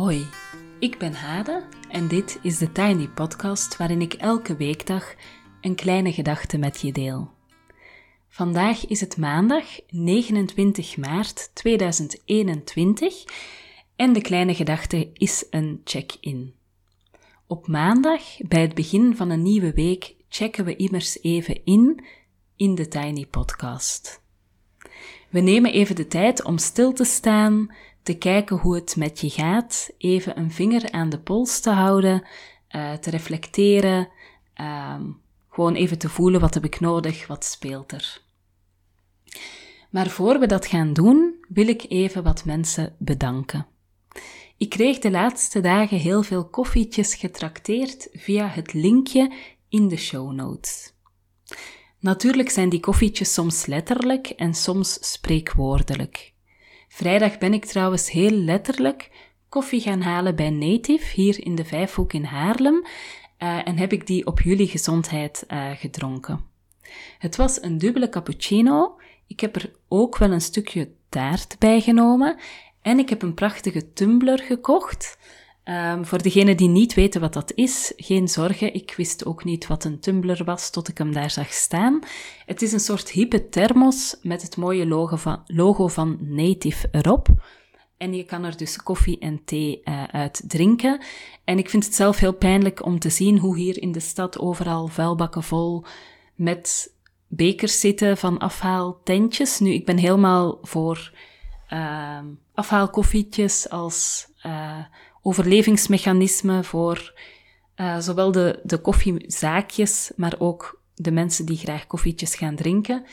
Hoi, ik ben Hade en dit is de Tiny Podcast waarin ik elke weekdag een kleine gedachte met je deel. Vandaag is het maandag 29 maart 2021 en de kleine gedachte is een check-in. Op maandag, bij het begin van een nieuwe week, checken we immers even in in de Tiny Podcast. We nemen even de tijd om stil te staan, te kijken hoe het met je gaat, even een vinger aan de pols te houden, uh, te reflecteren, uh, gewoon even te voelen wat heb ik nodig, wat speelt er. Maar voor we dat gaan doen, wil ik even wat mensen bedanken. Ik kreeg de laatste dagen heel veel koffietjes getrakteerd via het linkje in de show notes. Natuurlijk zijn die koffietjes soms letterlijk en soms spreekwoordelijk. Vrijdag ben ik trouwens heel letterlijk koffie gaan halen bij Native hier in de Vijfhoek in Haarlem uh, en heb ik die op jullie gezondheid uh, gedronken. Het was een dubbele cappuccino. Ik heb er ook wel een stukje taart bij genomen en ik heb een prachtige tumbler gekocht. Um, voor degenen die niet weten wat dat is, geen zorgen. Ik wist ook niet wat een tumbler was tot ik hem daar zag staan. Het is een soort hippe thermos met het mooie logo van, logo van Native erop. En je kan er dus koffie en thee uh, uit drinken. En ik vind het zelf heel pijnlijk om te zien hoe hier in de stad overal vuilbakken vol met bekers zitten van afhaaltentjes. Nu, ik ben helemaal voor uh, afhaalkoffietjes als uh, overlevingsmechanisme voor uh, zowel de, de koffiezaakjes, maar ook de mensen die graag koffietjes gaan drinken.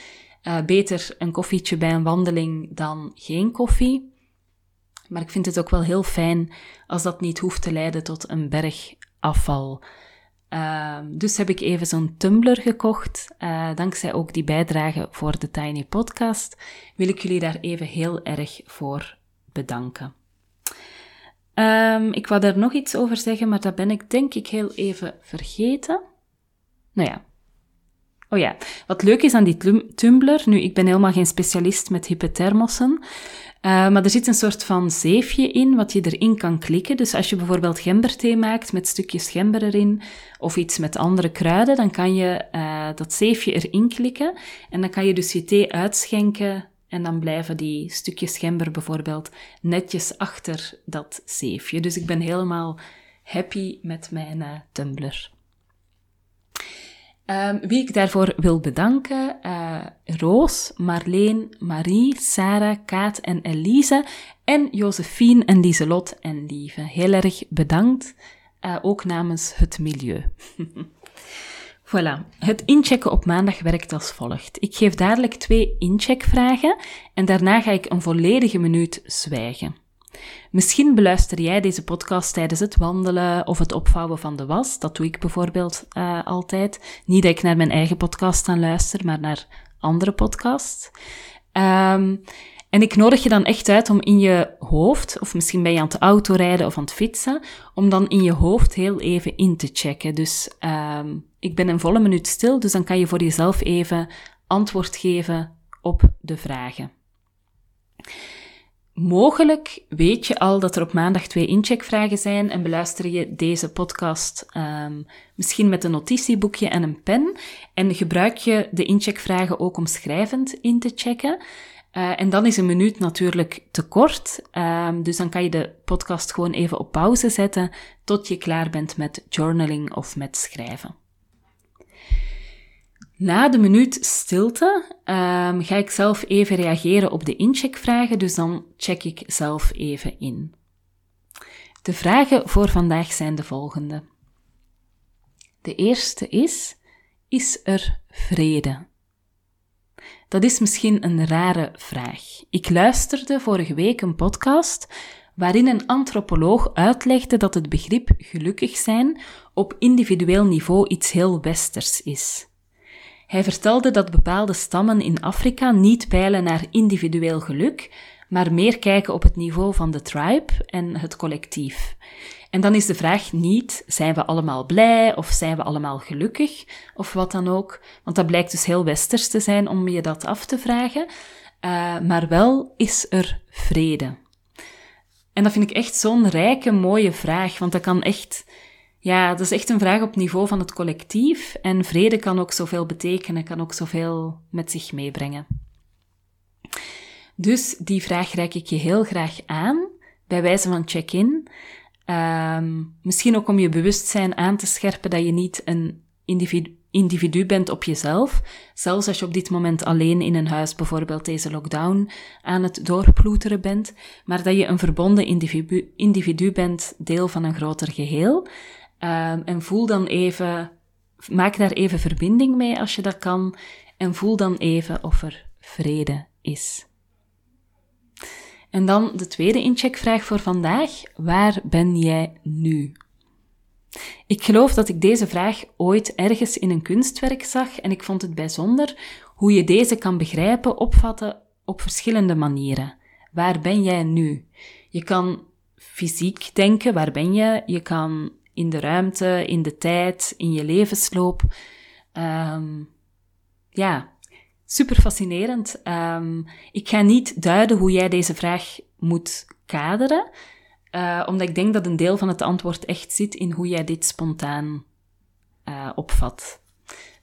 Uh, beter een koffietje bij een wandeling dan geen koffie. Maar ik vind het ook wel heel fijn als dat niet hoeft te leiden tot een berg afval. Uh, dus heb ik even zo'n tumbler gekocht. Uh, dankzij ook die bijdrage voor de Tiny Podcast wil ik jullie daar even heel erg voor bedanken. Um, ik wou daar nog iets over zeggen, maar dat ben ik denk ik heel even vergeten. Nou ja. Oh ja, wat leuk is aan die tumbler, nu ik ben helemaal geen specialist met hypothermossen, uh, maar er zit een soort van zeefje in wat je erin kan klikken. Dus als je bijvoorbeeld gemberthee maakt met stukjes gember erin of iets met andere kruiden, dan kan je uh, dat zeefje erin klikken en dan kan je dus je thee uitschenken en dan blijven die stukjes gember bijvoorbeeld netjes achter dat zeefje. Dus ik ben helemaal happy met mijn uh, tumbler. Um, wie ik daarvoor wil bedanken, uh, Roos, Marleen, Marie, Sarah, Kaat en Elise en Josephine en Lieselot en Lieve. Heel erg bedankt, uh, ook namens het milieu. Voilà, het inchecken op maandag werkt als volgt. Ik geef dadelijk twee incheckvragen en daarna ga ik een volledige minuut zwijgen. Misschien beluister jij deze podcast tijdens het wandelen of het opvouwen van de was. Dat doe ik bijvoorbeeld uh, altijd. Niet dat ik naar mijn eigen podcast aan luister, maar naar andere podcasts. Um, en ik nodig je dan echt uit om in je hoofd, of misschien ben je aan het autorijden of aan het fietsen, om dan in je hoofd heel even in te checken. Dus um, ik ben een volle minuut stil, dus dan kan je voor jezelf even antwoord geven op de vragen. Mogelijk weet je al dat er op maandag twee incheckvragen zijn en beluister je deze podcast um, misschien met een notitieboekje en een pen en gebruik je de incheckvragen ook om schrijvend in te checken. Uh, en dan is een minuut natuurlijk te kort, um, dus dan kan je de podcast gewoon even op pauze zetten tot je klaar bent met journaling of met schrijven. Na de minuut stilte um, ga ik zelf even reageren op de incheckvragen, dus dan check ik zelf even in. De vragen voor vandaag zijn de volgende. De eerste is: Is er vrede? Dat is misschien een rare vraag. Ik luisterde vorige week een podcast waarin een antropoloog uitlegde dat het begrip gelukkig zijn op individueel niveau iets heel westers is. Hij vertelde dat bepaalde stammen in Afrika niet peilen naar individueel geluk, maar meer kijken op het niveau van de tribe en het collectief. En dan is de vraag niet, zijn we allemaal blij of zijn we allemaal gelukkig of wat dan ook, want dat blijkt dus heel westers te zijn om je dat af te vragen, uh, maar wel is er vrede. En dat vind ik echt zo'n rijke, mooie vraag, want dat kan echt, ja, dat is echt een vraag op niveau van het collectief. En vrede kan ook zoveel betekenen, kan ook zoveel met zich meebrengen. Dus die vraag reik ik je heel graag aan, bij wijze van check-in. Ehm, misschien ook om je bewustzijn aan te scherpen dat je niet een individu, bent op jezelf. Zelfs als je op dit moment alleen in een huis bijvoorbeeld deze lockdown aan het doorploeteren bent. Maar dat je een verbonden individu, individu bent, deel van een groter geheel. Um, en voel dan even, maak daar even verbinding mee als je dat kan. En voel dan even of er vrede is. En dan de tweede incheckvraag voor vandaag. Waar ben jij nu? Ik geloof dat ik deze vraag ooit ergens in een kunstwerk zag en ik vond het bijzonder hoe je deze kan begrijpen, opvatten op verschillende manieren. Waar ben jij nu? Je kan fysiek denken, waar ben je? Je kan in de ruimte, in de tijd, in je levensloop. Um, ja, super fascinerend. Um, ik ga niet duiden hoe jij deze vraag moet kaderen, uh, omdat ik denk dat een deel van het antwoord echt zit in hoe jij dit spontaan uh, opvat.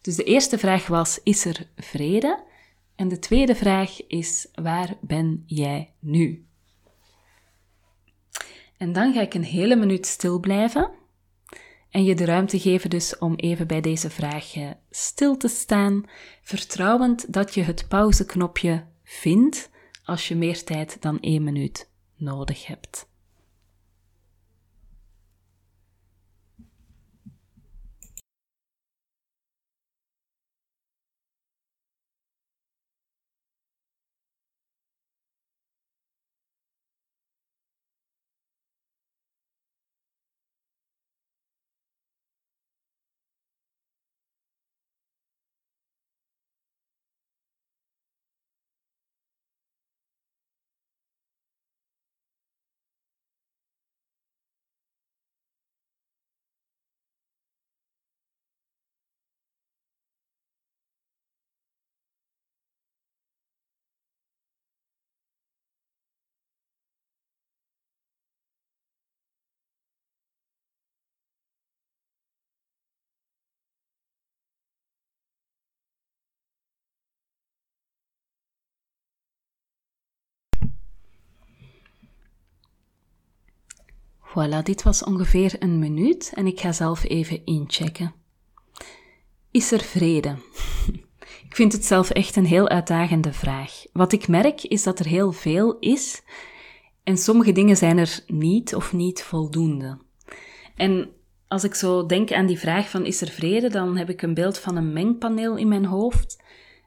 Dus de eerste vraag was: is er vrede? En de tweede vraag is: waar ben jij nu? En dan ga ik een hele minuut stil blijven en je de ruimte geven dus om even bij deze vraag stil te staan, vertrouwend dat je het pauzeknopje vindt als je meer tijd dan één minuut nodig hebt. Voilà, dit was ongeveer een minuut en ik ga zelf even inchecken. Is er vrede? ik vind het zelf echt een heel uitdagende vraag. Wat ik merk is dat er heel veel is en sommige dingen zijn er niet of niet voldoende. En als ik zo denk aan die vraag van is er vrede, dan heb ik een beeld van een mengpaneel in mijn hoofd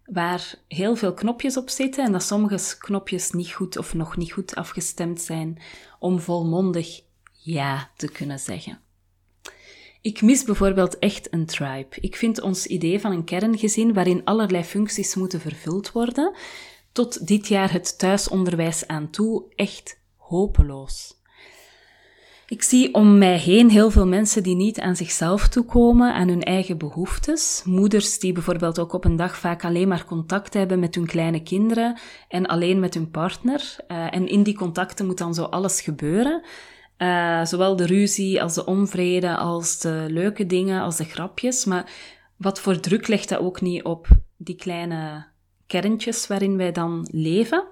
waar heel veel knopjes op zitten en dat sommige knopjes niet goed of nog niet goed afgestemd zijn om volmondig ja te kunnen zeggen. Ik mis bijvoorbeeld echt een tribe. Ik vind ons idee van een kerngezin waarin allerlei functies moeten vervuld worden, tot dit jaar het thuisonderwijs aan toe, echt hopeloos. Ik zie om mij heen heel veel mensen die niet aan zichzelf toekomen, aan hun eigen behoeftes. Moeders die bijvoorbeeld ook op een dag vaak alleen maar contact hebben met hun kleine kinderen en alleen met hun partner. Uh, en in die contacten moet dan zo alles gebeuren. Uh, zowel de ruzie als de onvrede, als de leuke dingen, als de grapjes. Maar wat voor druk legt dat ook niet op die kleine kerntjes waarin wij dan leven?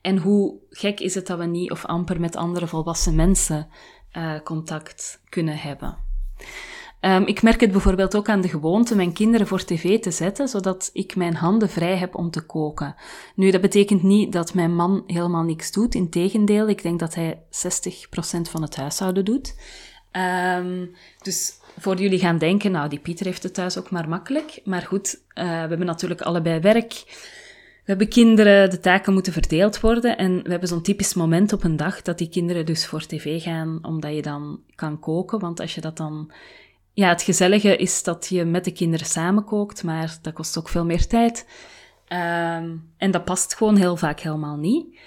En hoe gek is het dat we niet of amper met andere volwassen mensen uh, contact kunnen hebben? Um, ik merk het bijvoorbeeld ook aan de gewoonte mijn kinderen voor tv te zetten, zodat ik mijn handen vrij heb om te koken. Nu, dat betekent niet dat mijn man helemaal niks doet. Integendeel, ik denk dat hij 60% van het huishouden doet. Um, dus voor jullie gaan denken, nou, die Pieter heeft het thuis ook maar makkelijk. Maar goed, uh, we hebben natuurlijk allebei werk. We hebben kinderen, de taken moeten verdeeld worden. En we hebben zo'n typisch moment op een dag dat die kinderen dus voor tv gaan, omdat je dan kan koken. Want als je dat dan ja, het gezellige is dat je met de kinderen samenkookt, maar dat kost ook veel meer tijd. Um, en dat past gewoon heel vaak helemaal niet.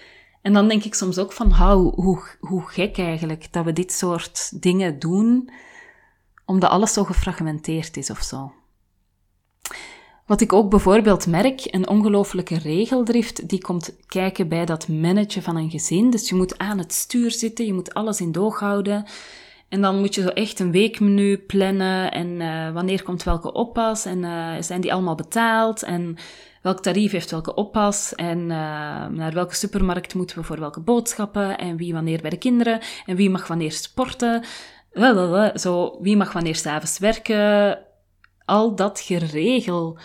En dan denk ik soms ook van, hou, hoe, hoe gek eigenlijk dat we dit soort dingen doen, omdat alles zo gefragmenteerd is of zo. Wat ik ook bijvoorbeeld merk, een ongelofelijke regeldrift, die komt kijken bij dat managen van een gezin. Dus je moet aan het stuur zitten, je moet alles in doog houden. En dan moet je zo echt een weekmenu plannen en uh, wanneer komt welke oppas en uh, zijn die allemaal betaald en welk tarief heeft welke oppas en uh, naar welke supermarkt moeten we voor welke boodschappen en wie wanneer bij de kinderen en wie mag wanneer sporten. Zo, wie mag wanneer s'avonds werken, al dat geregel.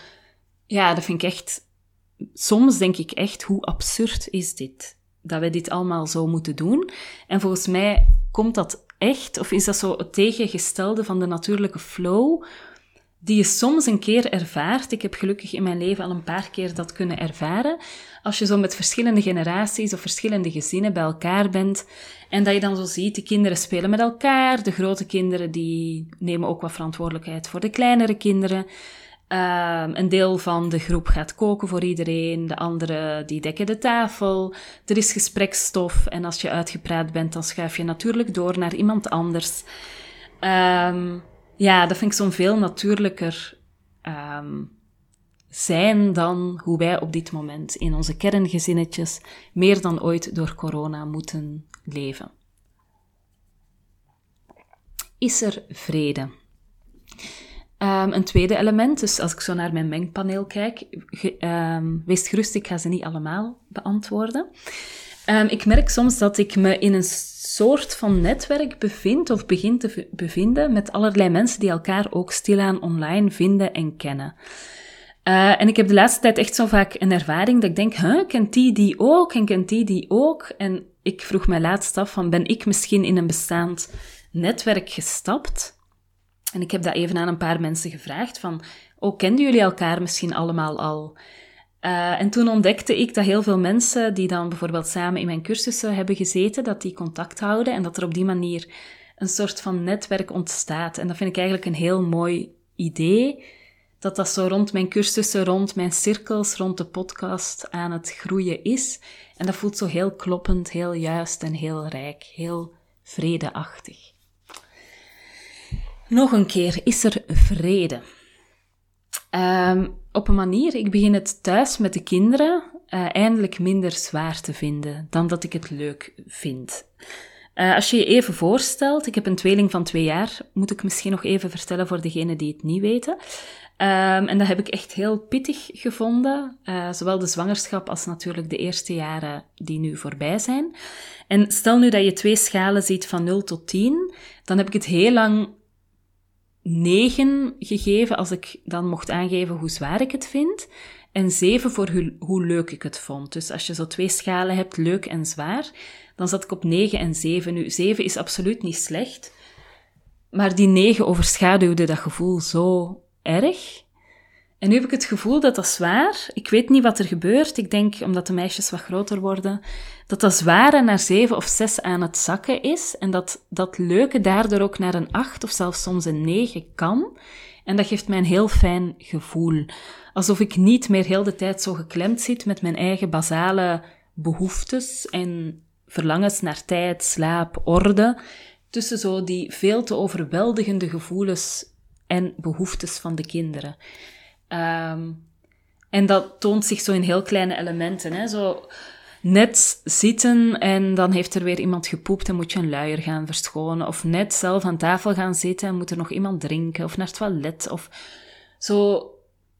Ja, dat vind ik echt. Soms denk ik echt, hoe absurd is dit? Dat wij dit allemaal zo moeten doen. En volgens mij komt dat echt, of is dat zo het tegengestelde van de natuurlijke flow, die je soms een keer ervaart. Ik heb gelukkig in mijn leven al een paar keer dat kunnen ervaren. Als je zo met verschillende generaties of verschillende gezinnen bij elkaar bent en dat je dan zo ziet, de kinderen spelen met elkaar, de grote kinderen die nemen ook wat verantwoordelijkheid voor de kleinere kinderen. Uh, een deel van de groep gaat koken voor iedereen, de andere die dekken de tafel. Er is gesprekstof en als je uitgepraat bent, dan schuif je natuurlijk door naar iemand anders. Um, ja, dat vind ik zo'n veel natuurlijker um, zijn dan hoe wij op dit moment in onze kerngezinnetjes meer dan ooit door corona moeten leven. Is er vrede? Um, een tweede element, dus als ik zo naar mijn mengpaneel kijk, um, wees gerust, ik ga ze niet allemaal beantwoorden. Um, ik merk soms dat ik me in een soort van netwerk bevind of begin te bevinden met allerlei mensen die elkaar ook stilaan online vinden en kennen. Uh, en ik heb de laatste tijd echt zo vaak een ervaring dat ik denk, huh, kent die die ook en kent die die ook? En ik vroeg mij laatst af van, ben ik misschien in een bestaand netwerk gestapt? En ik heb dat even aan een paar mensen gevraagd van, oh, kenden jullie elkaar misschien allemaal al? Uh, en toen ontdekte ik dat heel veel mensen die dan bijvoorbeeld samen in mijn cursussen hebben gezeten, dat die contact houden en dat er op die manier een soort van netwerk ontstaat. En dat vind ik eigenlijk een heel mooi idee, dat dat zo rond mijn cursussen, rond mijn cirkels, rond de podcast aan het groeien is. En dat voelt zo heel kloppend, heel juist en heel rijk, heel vredeachtig. Nog een keer, is er vrede? Um, op een manier, ik begin het thuis met de kinderen uh, eindelijk minder zwaar te vinden dan dat ik het leuk vind. Uh, als je je even voorstelt, ik heb een tweeling van twee jaar, moet ik misschien nog even vertellen voor degenen die het niet weten. Um, en dat heb ik echt heel pittig gevonden, uh, zowel de zwangerschap als natuurlijk de eerste jaren die nu voorbij zijn. En stel nu dat je twee schalen ziet van 0 tot 10, dan heb ik het heel lang 9 gegeven als ik dan mocht aangeven hoe zwaar ik het vind. En 7 voor hoe, hoe leuk ik het vond. Dus als je zo twee schalen hebt, leuk en zwaar, dan zat ik op 9 en 7. Nu, 7 is absoluut niet slecht. Maar die 9 overschaduwde dat gevoel zo erg. En nu heb ik het gevoel dat dat zwaar, ik weet niet wat er gebeurt, ik denk omdat de meisjes wat groter worden, dat dat zware naar zeven of zes aan het zakken is en dat dat leuke daardoor ook naar een acht of zelfs soms een negen kan. En dat geeft mij een heel fijn gevoel. Alsof ik niet meer heel de tijd zo geklemd zit met mijn eigen basale behoeftes en verlangens naar tijd, slaap, orde, tussen zo die veel te overweldigende gevoelens en behoeftes van de kinderen. Um, en dat toont zich zo in heel kleine elementen. Hè? Zo net zitten en dan heeft er weer iemand gepoept en moet je een luier gaan verschonen. Of net zelf aan tafel gaan zitten en moet er nog iemand drinken. Of naar het toilet. Of zo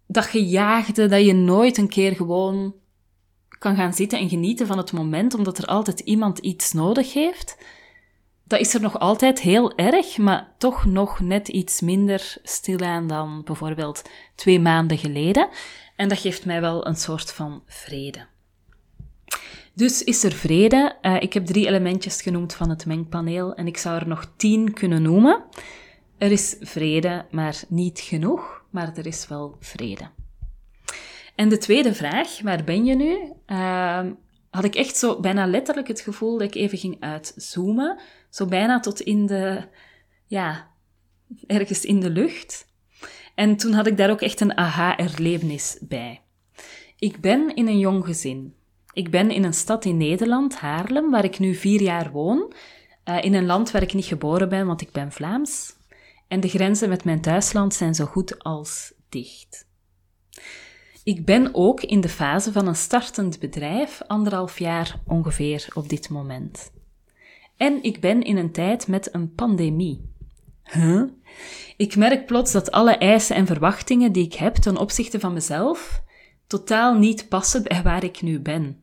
dat gejaagde dat je nooit een keer gewoon kan gaan zitten en genieten van het moment, omdat er altijd iemand iets nodig heeft dat is er nog altijd heel erg, maar toch nog net iets minder stilaan dan bijvoorbeeld twee maanden geleden. En dat geeft mij wel een soort van vrede. Dus is er vrede? Uh, ik heb drie elementjes genoemd van het mengpaneel en ik zou er nog tien kunnen noemen. Er is vrede, maar niet genoeg, maar er is wel vrede. En de tweede vraag, waar ben je nu? Uh, had ik echt zo bijna letterlijk het gevoel dat ik even ging uitzoomen. Zo bijna tot in de, ja, ergens in de lucht. En toen had ik daar ook echt een aha-erlevenis bij. Ik ben in een jong gezin. Ik ben in een stad in Nederland, Haarlem, waar ik nu vier jaar woon. Uh, in een land waar ik niet geboren ben, want ik ben Vlaams. En de grenzen met mijn thuisland zijn zo goed als dicht. Ik ben ook in de fase van een startend bedrijf, anderhalf jaar ongeveer op dit moment. En ik ben in een tijd met een pandemie. Ik merk plots dat alle eisen en verwachtingen die ik heb ten opzichte van mezelf totaal niet passen bij waar ik nu ben.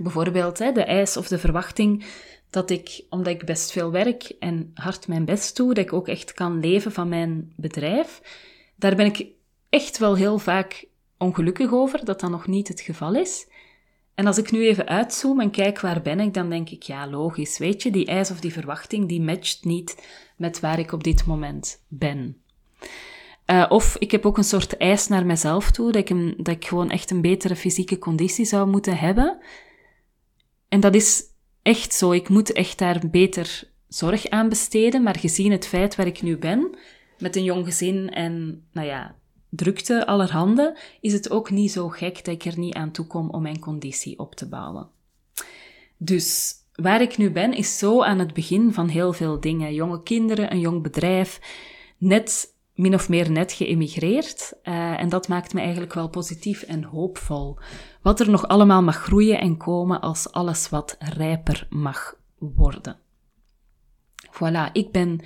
Bijvoorbeeld de eis of de verwachting dat ik, omdat ik best veel werk en hard mijn best doe, dat ik ook echt kan leven van mijn bedrijf. Daar ben ik echt wel heel vaak ongelukkig over dat dat nog niet het geval is. En als ik nu even uitzoom en kijk waar ben ik, dan denk ik, ja, logisch, weet je, die eis of die verwachting, die matcht niet met waar ik op dit moment ben. Uh, of ik heb ook een soort eis naar mezelf toe, dat ik, dat ik gewoon echt een betere fysieke conditie zou moeten hebben. En dat is echt zo. Ik moet echt daar beter zorg aan besteden. Maar gezien het feit waar ik nu ben, met een jong gezin en, nou ja, drukte allerhande, is het ook niet zo gek dat ik er niet aan toe kom om mijn conditie op te bouwen. Dus waar ik nu ben, is zo aan het begin van heel veel dingen. Jonge kinderen, een jong bedrijf, net min of meer net geëmigreerd. Uh, en dat maakt me eigenlijk wel positief en hoopvol. Wat er nog allemaal mag groeien en komen als alles wat rijper mag worden. Voilà, ik ben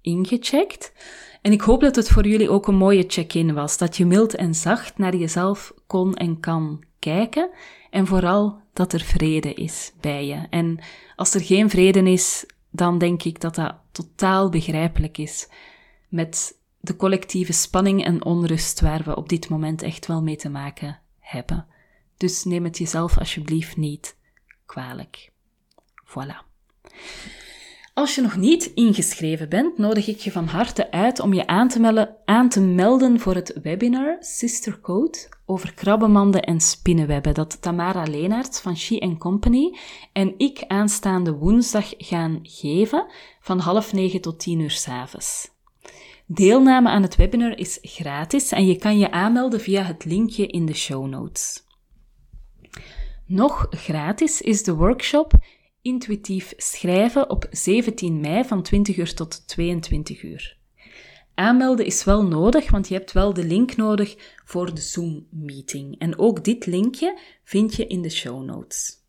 ingecheckt. En ik hoop dat het voor jullie ook een mooie check-in was. Dat je mild en zacht naar jezelf kon en kan kijken. En vooral dat er vrede is bij je. En als er geen vrede is, dan denk ik dat dat totaal begrijpelijk is. Met de collectieve spanning en onrust waar we op dit moment echt wel mee te maken hebben. Dus neem het jezelf alsjeblieft niet kwalijk. Voilà. Als je nog niet ingeschreven bent, nodig ik je van harte uit om je aan te, melden, aan te melden voor het webinar Sister Code over krabbenmanden en spinnenwebben dat Tamara Leenaerts van She Company en ik aanstaande woensdag gaan geven van half negen tot tien uur s'avonds. Deelname aan het webinar is gratis en je kan je aanmelden via het linkje in de show notes. Nog gratis is de workshop Intuïtief schrijven op 17 mei van 20 uur tot 22 uur. Aanmelden is wel nodig, want je hebt wel de link nodig voor de Zoom-meeting. En ook dit linkje vind je in de show notes.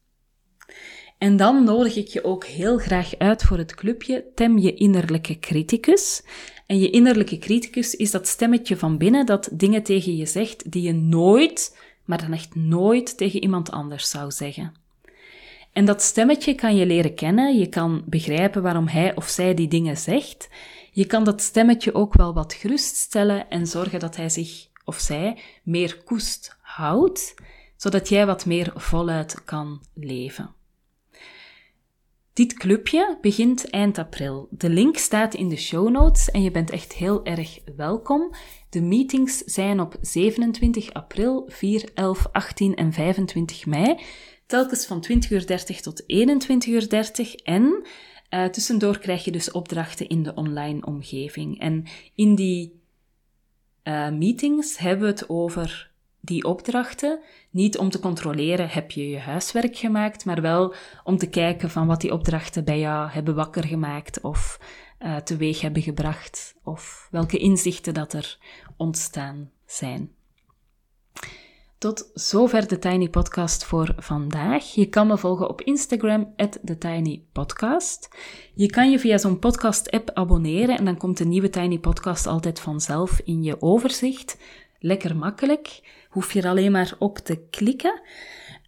En dan nodig ik je ook heel graag uit voor het clubje Tem je innerlijke criticus. En je innerlijke criticus is dat stemmetje van binnen dat dingen tegen je zegt die je nooit, maar dan echt nooit tegen iemand anders zou zeggen. En dat stemmetje kan je leren kennen, je kan begrijpen waarom hij of zij die dingen zegt. Je kan dat stemmetje ook wel wat geruststellen en zorgen dat hij zich of zij meer koest houdt, zodat jij wat meer voluit kan leven. Dit clubje begint eind april. De link staat in de show notes en je bent echt heel erg welkom. De meetings zijn op 27 april, 4, 11, 18 en 25 mei telkens van 20.30 uur tot 21.30 uur en uh, tussendoor krijg je dus opdrachten in de online omgeving. En in die uh, meetings hebben we het over die opdrachten, niet om te controleren heb je je huiswerk gemaakt, maar wel om te kijken van wat die opdrachten bij jou hebben wakker gemaakt of uh, teweeg hebben gebracht of welke inzichten dat er ontstaan zijn. Tot zover de Tiny Podcast voor vandaag. Je kan me volgen op Instagram, TheTinyPodcast. Je kan je via zo'n podcast-app abonneren en dan komt de nieuwe Tiny Podcast altijd vanzelf in je overzicht. Lekker makkelijk. Hoef je er alleen maar op te klikken.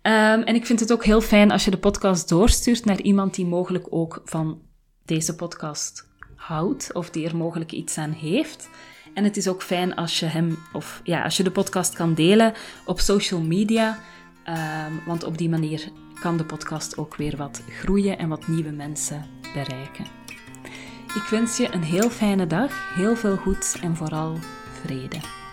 Um, en ik vind het ook heel fijn als je de podcast doorstuurt naar iemand die mogelijk ook van deze podcast houdt of die er mogelijk iets aan heeft. En het is ook fijn als je hem of ja, als je de podcast kan delen op social media. Ehm, want op die manier kan de podcast ook weer wat groeien en wat nieuwe mensen bereiken. Ik wens je een heel fijne dag, heel veel goeds en vooral vrede.